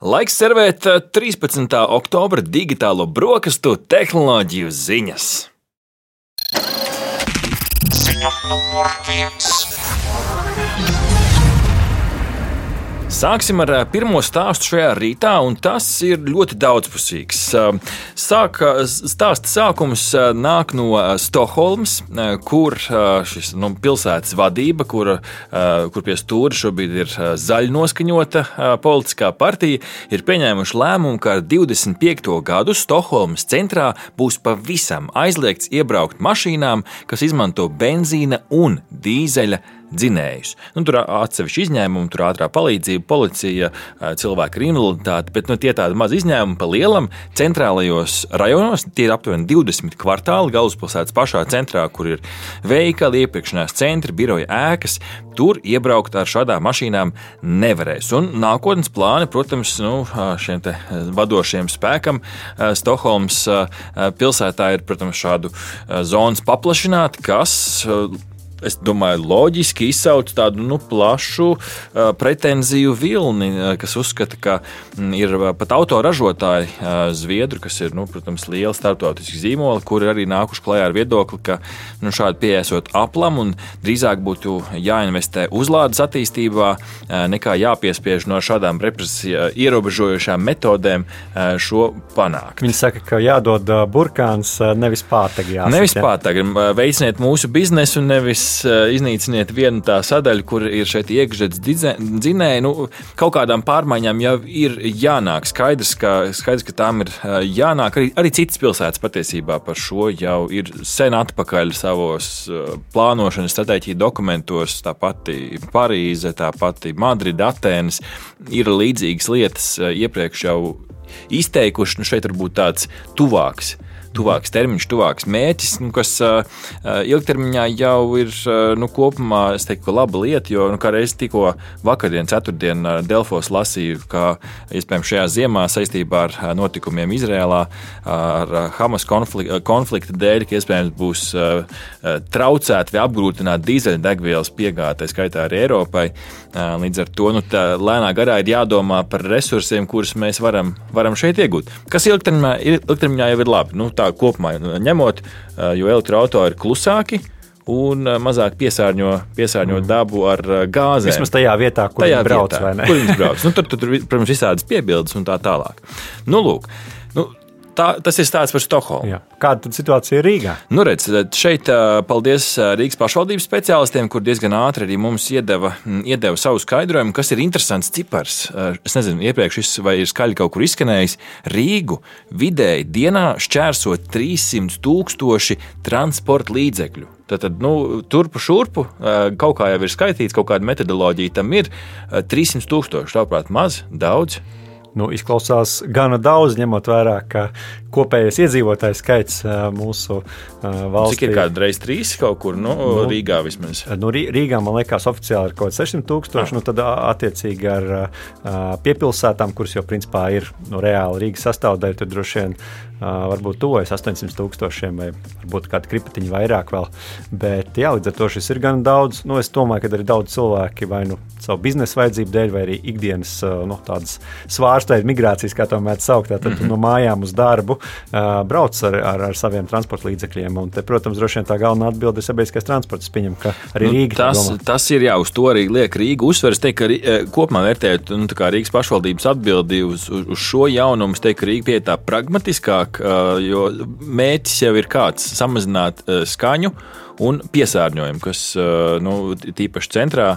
Laiks servēt 13. oktobra digitālo brokastu tehnoloģiju ziņas. Ziņa numur viens. Sāksim ar pirmo stāstu šajā rītā, un tas ir ļoti daudzpusīgs. Sāk, stāsta sākums nāk no Stokholmas, kur šis nu, pilsētas vadība, kur, kur pie stūra šobrīd ir zaļa noskaņota politiskā partija, ir pieņēmuši lēmumu, ka ar 25. gadu Stokholmas centrā būs pavisam aizliegts iebraukt mašīnām, kas izmanto benzīna un dīzeļa dzinējus. Nu, tur atsevišķi izņēmumi, tur ātrā palīdzība, policija, cilvēku invaliditāte, bet nu, tie tādi mazi izņēmumi pa lielam centrālajos rajonos. Tie ir aptuveni 20 kvartāli galvaspilsētas pašā centrā, kur ir veikali, iepirkšanās centri, biroja ēkas. Tur iebraukt ar šādām mašīnām nevarēs. Un nākotnes plāni, protams, nu, šiem vadošiem spēkam Stokholmas pilsētā ir protams, šādu zonas paplašināt, kas es domāju, loģiski izsauc tādu nu, plašu uh, pretenziju vilni, uh, kas uzskata, ka mm, ir pat autoražotāji uh, Zviedru, kas ir, nu, protams, liela starptautiska zīmola, kuri arī nākuši klajā ar viedokli, ka nu, šādi pieejot aplam un drīzāk būtu jāinvestē uzlādes attīstībā, nekā jāpiespiež no šādām represiju ierobežojošām metodēm šo panākt. Viņi saka, ka jādod burkāns, nevis pātagi. Jāsaka. Nevis pātagi, veiciniet mūsu biznesu, nevis iznīciniet vienu tā sadaļu, kur ir šeit iekšzemes dzinēji. Nu, kaut kādām pārmaiņām jau ir jānāk. Skaidrs, ka, skaidrs, ka tām ir eh, jānāk. Arī, arī citas pilsētas patiesībā par šo jau ir sen atpakaļ savos eh, plānošanas stratēģiju dokumentos. Tā pati Parīze, tā pati Madrida, Atēnas ir līdzīgas lietas iepriekš jau izteikuši. Nu, šeit varbūt tāds tuvāks tuvāks termiņš, tuvāks mērķis, nu, kas ilgtermiņā jau ir nu, kopumā teiktu, laba lieta. Jo, nu, kā reiz tikko vakardien, ceturtdien, Delfos lasīju, ka iespējams šajā ziemā saistībā ar notikumiem Izrēlā, ar Hamas konflikta, konflikta dēļ, ka iespējams būs traucēta vai apgrūtināta dīzeļdegvielas piegāde, skaitā arī Eiropai. Līdz ar to nu, lēnā garā ir jādomā par resursiem, kurus mēs varam, varam šeit iegūt. Kas ilgtermiņā, ilgtermiņā jau ir labi. Nu, tā kopumā ņemot, jo elektroautori ir klusāki un mazāk piesārņo, piesārņo mm. dabu ar gāzi. Vismaz tajā vietā, kur tajā viņi brauc. Vietā, kur viņi brauc. nu, tur, tur, protams, visādas piebildes un tā tālāk. Nu, lūk, nu, tā, tas ir stāsts par Stokholmu. Jā. Kāda ir situācija Rīgā? Nu, redz, šeit paldies Rīgas pašvaldības speciālistiem, kur diezgan ātri arī mums iedeva, iedeva savu skaidrojumu, kas ir interesants cipars. Es nezinu, iepriekš šis vai ir skaļi kaut kur izskanējis. Rīgu vidēji dienā šķērso 300 tūkstoši transporta līdzekļu. Tad, nu, turpu šurpu kaut kā jau ir skaitīts, kaut kāda metodoloģija tam ir. 300 tūkstoši, tāprāt, maz, daudz nu, izklausās gana daudz, ņemot vērā, ka kopējais iedzīvotājs skaits mūsu valstī. Cik ir kāda reize trīs kaut kur nu, nu, Rīgā vismaz? Nu, Rīgā man liekas, oficiāli ir kaut kāds 600 tūkstoši. Ah. Nu, tad attiecīgi ar piepilsētām, kuras jau principā ir nu, reāli Rīgas sastāvdaļa, tad droši vien varbūt tuvojas 800 tūkstošiem vai varbūt kāda kripatiņa vairāk vēl. Bet jā, līdz ar to šis ir gan daudz. Nu, es domāju, ka arī daudz cilvēki vai nu savu biznesa vajadzību dēļ, vai arī ikdienas nu, tādas svārstveida migrācijas, kā to mēdz saukt, tad mm -hmm. no mājām uz darbu brauc ar, ar, ar saviem transporta līdzekļiem. Un, te, protams, droši vien tā galvenā atbilde ir sabiedriskais transports. Pieņem, ka arī nu, Rīga tas, domā. tas ir jā, uz to arī liek Rīga uzsver. Es teiktu, ka kopumā vērtējot nu, Rīgas pašvaldības atbildi uz, uz, uz šo jaunumu, es teiktu, ka Rīga pie tā pragmatiskāk, jo mērķis jau ir kāds - samazināt skaņu un piesārņojumu, kas nu, tīpaši centrā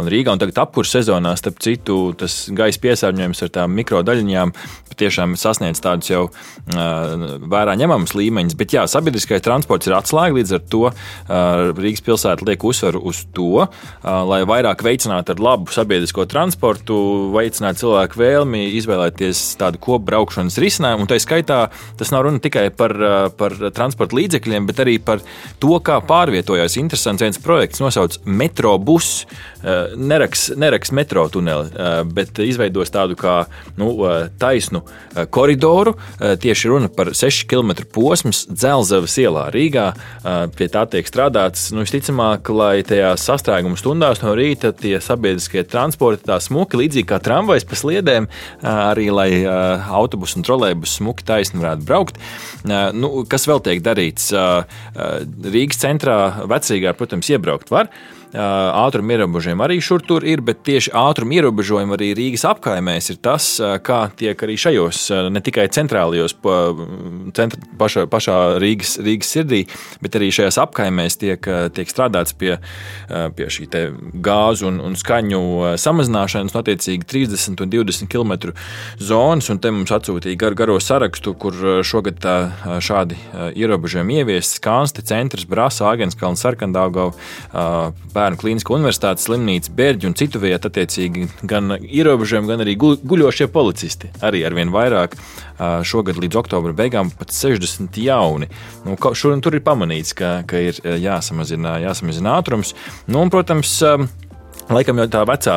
un Rīgā un tagad apkurss sezonā, starp citu, tas gaisa piesārņojums ar tām mikrodaļiņām patiešām sasniedz tādus jau vērā ņemamus līmeņus. Bet jā, sabiedriskais transports ir atslēga, līdz ar to Rīgas pilsēta liek uzsvaru uz to, lai vairāk veicinātu ar labu sabiedrisko transportu, veicinātu cilvēku vēlmi izvēlēties tādu kopbraukšanas risinājumu. Un tā skaitā tas nav runa tikai par, par transporta līdzekļiem, bet arī par to, kā pārvietot pārvietojās. Interesants viens projekts, nosaucts Metrobus. Eh, neraks, neraks metro tuneli, eh, bet izveidos tādu kā nu, taisnu koridoru. Tieši runa par 6 km posms Dzelzavas ielā Rīgā. Pie tā tiek strādāts. Nu, visticamāk, lai tajās sastrēguma stundās no rīta tie sabiedriskie transporti tā smuki, līdzīgi kā tramvajas pa sliedēm, arī lai autobusu un trolēļus smuki taisni varētu braukt. Nu, kas vēl tiek darīts? Rīgas centrā vecrīgā, protams, iebraukt var ātruma ierobežojumi arī šur tur ir, bet tieši ātruma ierobežojumi arī Rīgas apkaimēs ir tas, kā tiek arī šajos, ne tikai centrālajos, centra, pašā, pašā Rīgas, Rīgas sirdī, bet arī šajās apkaimēs tiek, tiek strādāts pie, pie šī gāzu un, un skaņu samazināšanas, no attiecīgi 30 un 20 km zonas, un te mums atsūtīja gar, garo sarakstu, kur šogad tā, šādi ierobežojumi ieviesti - Kanste, Centrs, Brāzā, Agenskalns, Sarkandāgau, Bērnu Kliniskā universitātes slimnīca, Bērģi un citu vietu, attiecīgi gan ierobežojumi, gan arī guļošie policisti. Arī ar vien vairāk šogad līdz oktobra beigām pat 60 jauni. Nu, un tur ir pamanīts, ka, ka ir jāsamazina, jāsamazina ātrums. Nu, un, protams, Laikam jau tā vecā,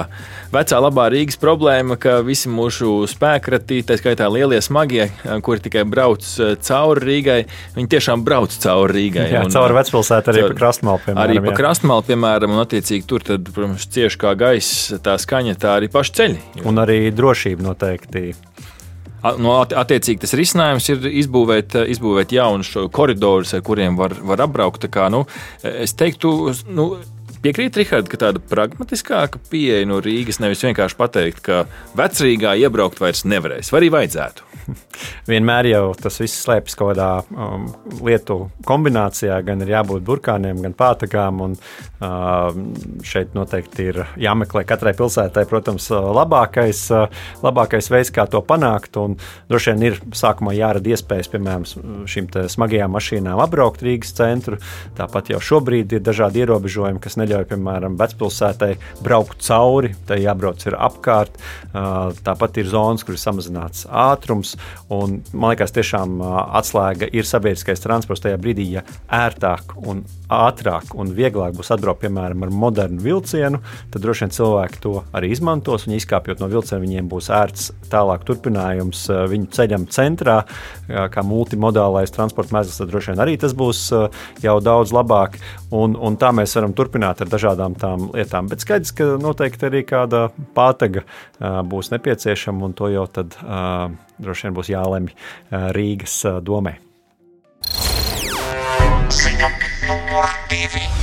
vecā labā Rīgas problēma, ka visi mūsu spēkrati, tā skaitā lielie smagie, kuri tikai brauc eh, cauri Rīgai, viņi tiešām brauc cauri Rīgai. Jā, un, cauri vecpilsētu arī caur, pa krastmalu, piemēram. Arī pa krastmalu, piemēram, un attiecīgi tur, tad, protams, cieši kā gaisa, tā skaņa, tā arī paši ceļi. Un arī drošība noteikti. No, attiecīgi, tas risinājums ir izbūvēt, izbūvēt jaunus koridorus, ar kuriem var, var apbraukt. Kā, nu, es teiktu, nu, Piekrīt, Rihard, ka tāda pragmatiskāka pieeja no Rīgas nevis vienkārši pateikt, ka vecrīgā iebraukt vairs nevarēs, vai arī vajadzētu. Vienmēr jau tas viss slēpjas kaut kādā um, lietu kombinācijā, gan ir jābūt burkāniem, gan pātagām. Un, uh, šeit noteikti ir jāmeklē katrai pilsētai, protams, labākais, uh, labākais veids, kā to panākt. Un, droši vien ir sākumā jārada iespējas, piemēram, šīm smagajām mašīnām apbraukt Rīgas centru. Tāpat jau šobrīd ir dažādi ierobežojumi, kas neļauj neļauj, piemēram, vecpilsētai braukt cauri, tai jābrauc ir apkārt. Tāpat ir zonas, kur ir samazināts ātrums. Un, man liekas, tiešām atslēga ir sabiedriskais transports tajā brīdī, ja ērtāk un ātrāk un vieglāk būs atbraukt, piemēram, ar modernu vilcienu, tad droši vien cilvēki to arī izmantos. Un izkāpjot no vilciena, viņiem būs ērts tālāk turpinājums viņu ceļam centrā, kā multimodālais transporta mēsls. Tad droši vien arī tas būs jau daudz labāk. Un, un tā mēs varam turpināt ar dažādām tām lietām. Bet skaidrs, ka noteikti arī kāda pātaga būs nepieciešama, un to jau tad droši vien būs jālemj Rīgas domē. Ziņa numur divi.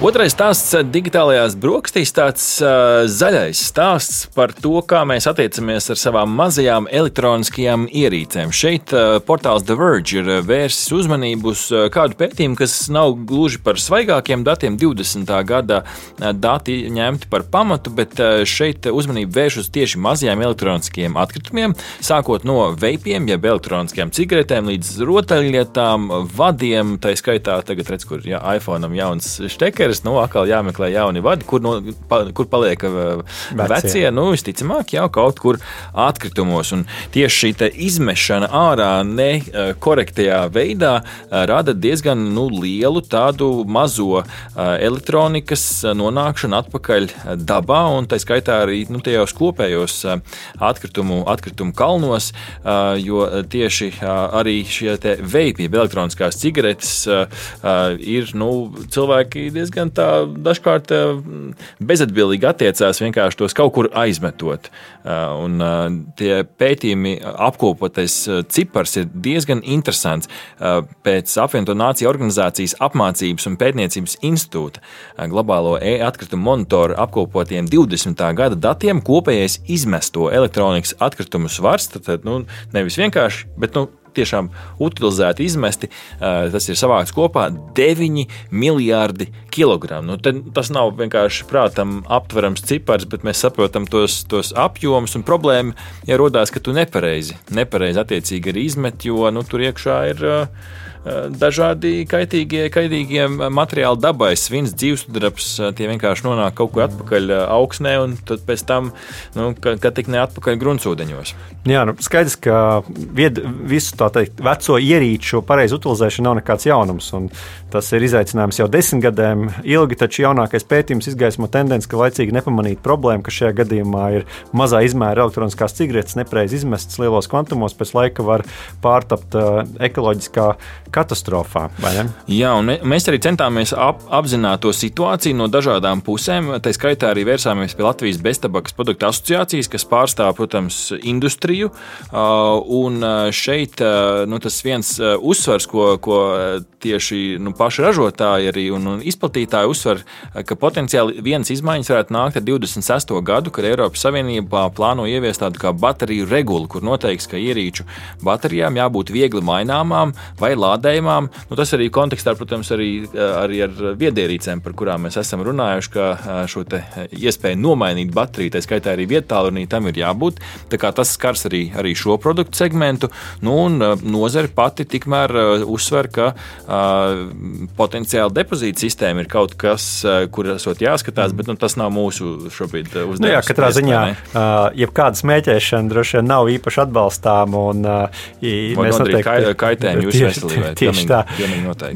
Otrais stāsts - digitālajās brokastīs, tāds uh, zaļais stāsts par to, kā mēs attiecamies ar savām mazajām elektroniskajām ierīcēm. Šeit uh, portāls The Verge ir vērsis uzmanību uz uh, kādu pētījumu, kas nav gluži par svaigākiem datiem, 20. gada dati ņemti par pamatu, bet uh, šeit uzmanību vērš uz tieši mazajām elektroniskajiem atkritumiem, sākot no veipiem, jeb elektroniskajām cigaretēm, līdz rotaļlietām, vadiem, tā skaitā tagad redz, kur jā, iPhone jauns štekers karjeras, nu, atkal jāmeklē jauni vadi, kur, no, pa, kur paliek uh, vecie. vecie. Nu, visticamāk, jau kaut kur atkritumos. Un tieši šī izmešana ārā nekorektajā veidā uh, rada diezgan nu, lielu tādu mazo uh, elektronikas nonākšanu atpakaļ dabā, un tā skaitā arī nu, tajos kopējos atkritumu, atkritumu kalnos, jo tieši arī šie veipi, elektroniskās cigaretes, ir nu, cilvēki diezgan diezgan dažkārt eh, bezatbildīgi attiecās, vienkārši tos kaut kur aizmetot. Eh, un eh, tie pētījumi apkopotais cipars ir diezgan interesants. Pēc apvienoto nāciju organizācijas apmācības un pētniecības institūta globālo e-atkritumu monitoru apkopotiem 20. gada datiem kopējais izmesto elektronikas atkritumu svars, tad nu, nevis vienkārši, bet nu, tiešām utilizēti, izmesti, tas ir savākts kopā 9 miljardi kilogramu. Nu, tas nav vienkārši prātam aptverams cipars, bet mēs saprotam tos, tos apjomus un problēmu, ja rodās, ka tu nepareizi, nepareizi attiecīgi arī izmet, jo nu, tur iekšā ir dažādi kaitīgie, kaitīgie materiāli dabai, svins, dzīvesudrabs, tie vienkārši nonāk kaut kur atpakaļ augsnē un pēc tam, nu, kad tik ne atpakaļ gruntsūdeņos. Jā, nu, skaidrs, ka vied, visu teikt, veco ierīču pareizu utilizēšana nav nekāds jaunums. Tas ir izaicinājums jau desmit gadiem ilgi, taču jaunākais pētījums izgaismo tendenci, ka laicīgi nepamanīt problēmu, ka šajā gadījumā ir mazā izmēra elektroniskās cigaretes nepareizi izmestas lielos kvantumos, pēc laika var pārtapt ekoloģiskā katastrofā. Jā, un mēs arī centāmies ap, apzināt to situāciju no dažādām pusēm. Tā skaitā arī vērsāmies pie Latvijas beztabakas produktu asociācijas, kas pārstāv, protams, industriju. Un šeit nu, tas viens uzsvars, ko, ko tieši nu, paši ražotāji arī un, un izplatītāji uzsver, ka potenciāli vienas izmaiņas varētu nākt ar 26. gadu, kad Eiropas Savienībā plāno ieviest tādu kā bateriju regulu, kur noteikts, ka ierīču baterijām jābūt viegli maināmām vai lādējumām. Nu, tas arī kontekstā, protams, arī, arī ar viedierīcēm, par kurām mēs esam runājuši, ka šo iespēju nomainīt bateriju, tā skaitā arī vietālrunī, tam ir jābūt. Tas skars arī, arī šo produktu segmentu. Nu, nozare pati tikmēr uzsver, ka potenciāli depozīta sistēma ir kaut kas, kur esot jāskatās, bet nu, tas nav mūsu šobrīd uzdevums. Nu jā, katrā ziņā, uh, jebkāda smēķēšana droši vien nav īpaši atbalstāma. Un, uh, mēs noteikti kaitējam jūsu veselībai. Tieši tā.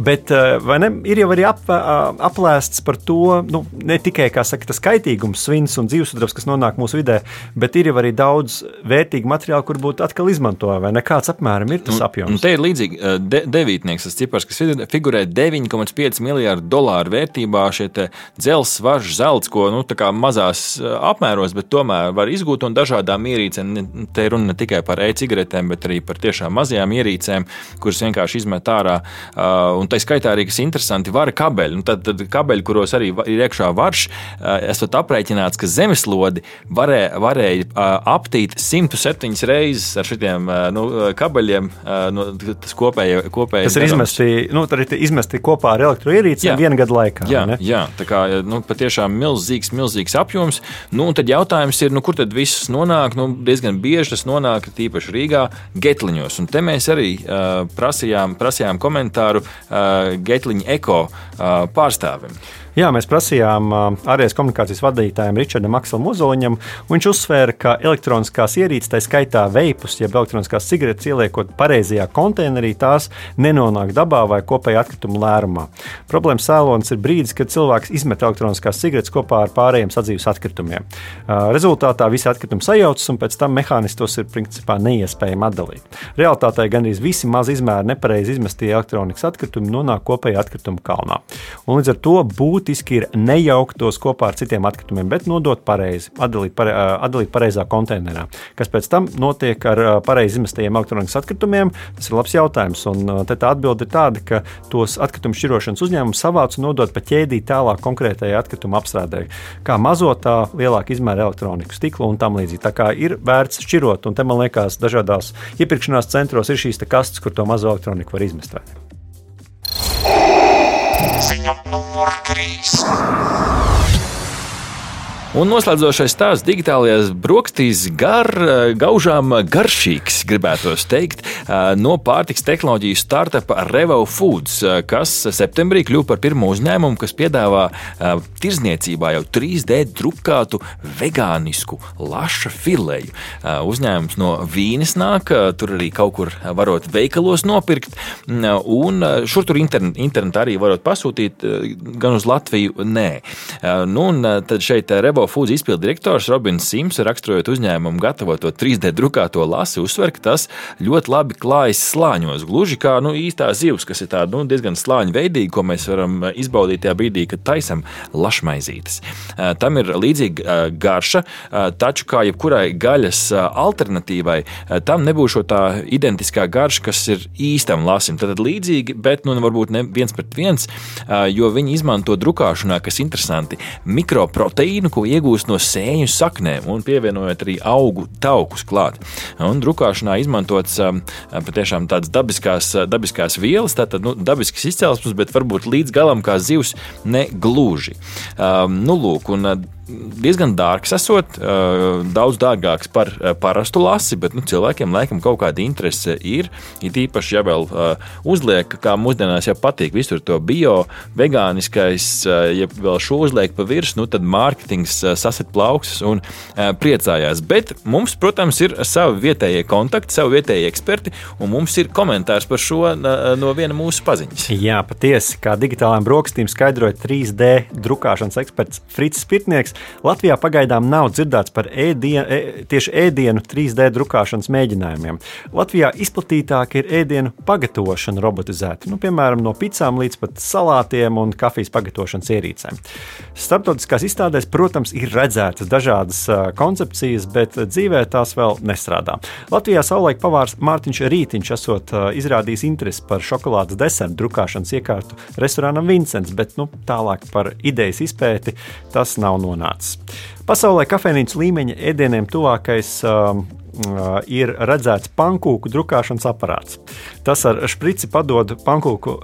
Bet vai ne, ir jau arī ap, aplēsts par to, nu, ne tikai saka, tas kaitīgums, svins un dzīvesudrabs, kas nonāk mūsu vidē, bet ir jau arī daudz vērtīgu materiālu, kur būtu atkal izmanto, vai ne? Kāds apmēram ir tas apjoms? Un, un te ir līdzīgi de, devītnieks, tas cipars, kas figurē 9,5 miljārdu dolāru vērtībā šie dzelzs, svarš, zelts, ko nu, mazās apmēros, bet tomēr var izgūt un dažādām ierīcēm. Te ir runa ne tikai par e-cigaretēm, bet arī par tiešām mazajām ierīcēm, kuras vienkārši izmet ārā. Un tā skaitā arī, kas interesanti, vara kabeļi. Nu, tad, tad kabeļi, kuros arī ir iekšā varš, esat aprēķināts, ka zemeslodi varē, varēja aptīt 107 reizes ar šiem nu, kabeļiem. Nu, tas kopēja, kopēja tas ir izmesti, nu, izmesti kopā ar elektroierīcēm viena gada laikā. Jā, jā tā kā nu, patiešām milzīgs, milzīgs apjoms. Nu, tad jautājums ir, nu, kur tad viss nonāk? Nu, diezgan bieži tas nonāk tīpaši Rīgā, Getliņos. Un te mēs arī uh, prasījām, prasījām komentāru uh, Getliņa eko uh, pārstāvim. Jā, mēs prasījām ārējās komunikācijas vadītājam Richardam Akselam Ozoliņam, un viņš uzsvēra, ka elektroniskās ierīces, tā skaitā veipus, jeb elektroniskās cigaretes ieliekot pareizajā konteinerī, tās nenonāk dabā vai kopējā atkrituma lērumā. Problēmas cēlonis ir brīdis, kad cilvēks izmet elektroniskās cigaretes kopā ar pārējiem sadzīves atkritumiem. Rezultātā visi atkritumi sajaucas, un pēc tam mehānismus tos ir principā neiespējami atdalīt. Realtātē gandrīz visi maz izmēri nepareizi izmestie elektronikas atkritumi nonāk kopējā atkrituma kalnā. Un līdz ar to būt būtiski ir nejaukt tos kopā ar citiem atkritumiem, bet nodot pareizi, atdalīt, pare, atdalīt pareizā konteinerā. Kas pēc tam notiek ar pareizi izmestajiem elektronikas atkritumiem, tas ir labs jautājums. Un tā atbilde ir tāda, ka tos atkritumu šķirošanas uzņēmums savāc un nodod pa ķēdī tālāk konkrētajai atkrituma apstrādēji. Kā mazotā, lielāka izmēra elektroniku, stiklu un tam līdzīgi. Tā kā ir vērts šķirot, un te man liekas, dažādās iepirkšanās centros ir šīs kastes, kur to mazo elektroniku var izmest. Ziņa numur 3. Un noslēdzošais stāsts digitālajās brokastīs gar, gaužām garšīgs, gribētos teikt, no pārtiks tehnoloģiju startupa Revo Foods, kas septembrī kļuva par pirmo uzņēmumu, kas piedāvā tirzniecībā jau 3D drukātu vegānisku laša fileju. Uzņēmums no Vīnes nāk, tur arī kaut kur varot veikalos nopirkt, un šur tur internet, internetā arī varot pasūtīt, gan uz Latviju nē. Nu, un tad šeit Revo Evo Foods izpildu direktors Robins Sims, raksturojot uzņēmumu gatavoto 3D drukāto lasi, uzsver, ka tas ļoti labi klājas slāņos. Gluži kā nu, īstā zivs, kas ir tāda nu, diezgan slāņa veidīga, ko mēs varam eh, izbaudīt tajā brīdī, kad taisam lašmaizītes. Eh, tam ir līdzīga eh, garša, taču kā jebkurai gaļas alternatīvai, tam nebūs tā identiskā garša, kas ir īstam lasim. Tad līdzīgi, bet nu, varbūt ne viens pret viens, jo viņi izmanto drukāšanā, kas interesanti, mikroproteīnu, ko iegūst no sēņu saknēm un pievienojot arī augu taukus klāt. Un drukāšanā izmantots um, patiešām tādas dabiskās, dabiskās vielas, tātad nu, dabiskas izcelsmes, bet varbūt līdz galam kā zivs ne gluži. Um, nu, lūk, un, diezgan dārgs, esot daudz dārgāks par parastu lasi, bet nu, cilvēkiem laikam kaut kāda interese ir. Ir īpaši, ja vēl uzliek, kā mūsdienās jau patīk, visur to bio, vegāniskais, ja vēl šo uzliek pa virsmu, nu, tad mārketings sasit plaukstus un priecājās. Bet mums, protams, ir savi vietējie kontakti, savi vietējie eksperti, un mums ir komentārs par šo no viena mūsu paziņas. Jā, patiesi, kā digitālām brokastīm skaidroja 3D drukāšanas eksperts Frits Spirtnieks, Latvijā pagaidām nav dzirdēts par ēdienu, e, tieši ēdienu 3D drukāšanas mēģinājumiem. Latvijā izplatītāk ir ēdienu pagatavošana robotizēta, nu, piemēram, no picām līdz pat salātiem un kafijas pagatavošanas ierīcēm. Starptautiskās izstādēs, protams, ir redzētas dažādas koncepcijas, bet dzīvē tās vēl nestrādā. Latvijā savulaik pavārs Mārtiņš Rītiņš esot izrādījis interesi par šokolādes desertu drukāšanas iekārtu restorānam Vincents, bet nu, tālāk par idejas izpēti tas nav nonācis. Pasaulē kafejnīcas līmeņa ēdieniem tuvākais um, ir redzēts pankūku drukāšanas aparāts. Tas ar šprici padod pankūku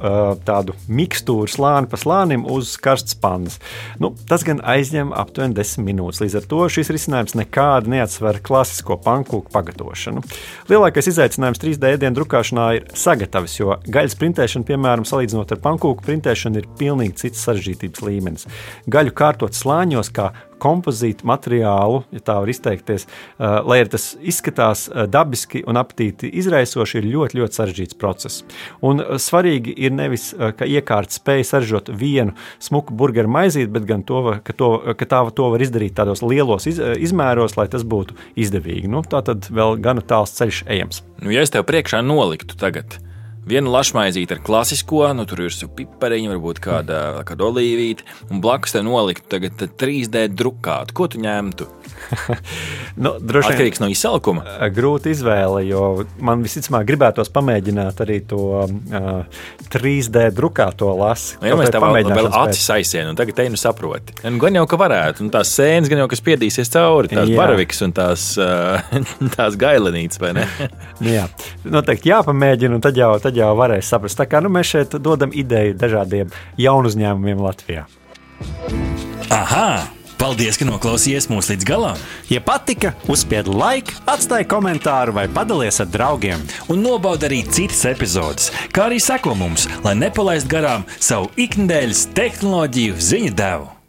tādu mikstūru slāni pa slānim uz karstas pannas. Nu, tas gan aizņem aptuveni 10 minūtes. Līdz ar to šis risinājums nekādi neatsver klasisko pankūku pagatavošanu. Lielākais izaicinājums 3D ēdienu drukāšanā ir sagatavs, jo gaļas printēšana, piemēram, salīdzinot ar pankūku printēšanu, ir pilnīgi cits sarežģītības līmenis. Gaļu kārtot slāņos, kā kompozītu materiālu, ja tā var izteikties, uh, lai arī tas izskatās uh, dabiski un apetīti izraisoši, ir ļoti, ļoti sarežģīts process. Un uh, svarīgi ir nevis, ka iekārta spēj saražot vienu smuku burgeru maizīti, bet gan to, ka, to, ka tā to var izdarīt tādos lielos iz, izmēros, lai tas būtu izdevīgi. Nu, tā tad vēl gana tāls ceļš ejams. Nu, ja es tev priekšā noliktu tagad, Viena lašmaizīte ar klasisko, nu tur ir pipariņa, varbūt kāda, kāda olīvīte, un blakus te noliktu 3D drukātu. Ko tu ņemtu? nu, droši vien atkarīgs no izsalkuma. Grūti izvēle, jo man visticamāk gribētos pamēģināt arī to uh, 3D drukāto lasi. Nu, ja mēs tam vēl, vēl acis aizsien, un tagad te nu saproti. Un gan jau, ka varētu, un tās sēnes gan jau, kas piedīsies cauri, tās baravikas un tās, uh, tās gailenītes, vai ne? Jā, noteikti jāpamēģina, un tad jau, tad jau varēs saprast. Tā kā nu, mēs šeit dodam ideju dažādiem jaunu uzņēmumiem Latvijā. Aha! Paldies, ka noklausījāties mūsu līdz galam! Ja patika, uzspiediet like, atstājiet komentāru vai padalieties ar draugiem. Un nobaudiet arī citas epizodes, kā arī sekot mums, lai nepalaistu garām savu ikdienas tehnoloģiju ziņu devumu.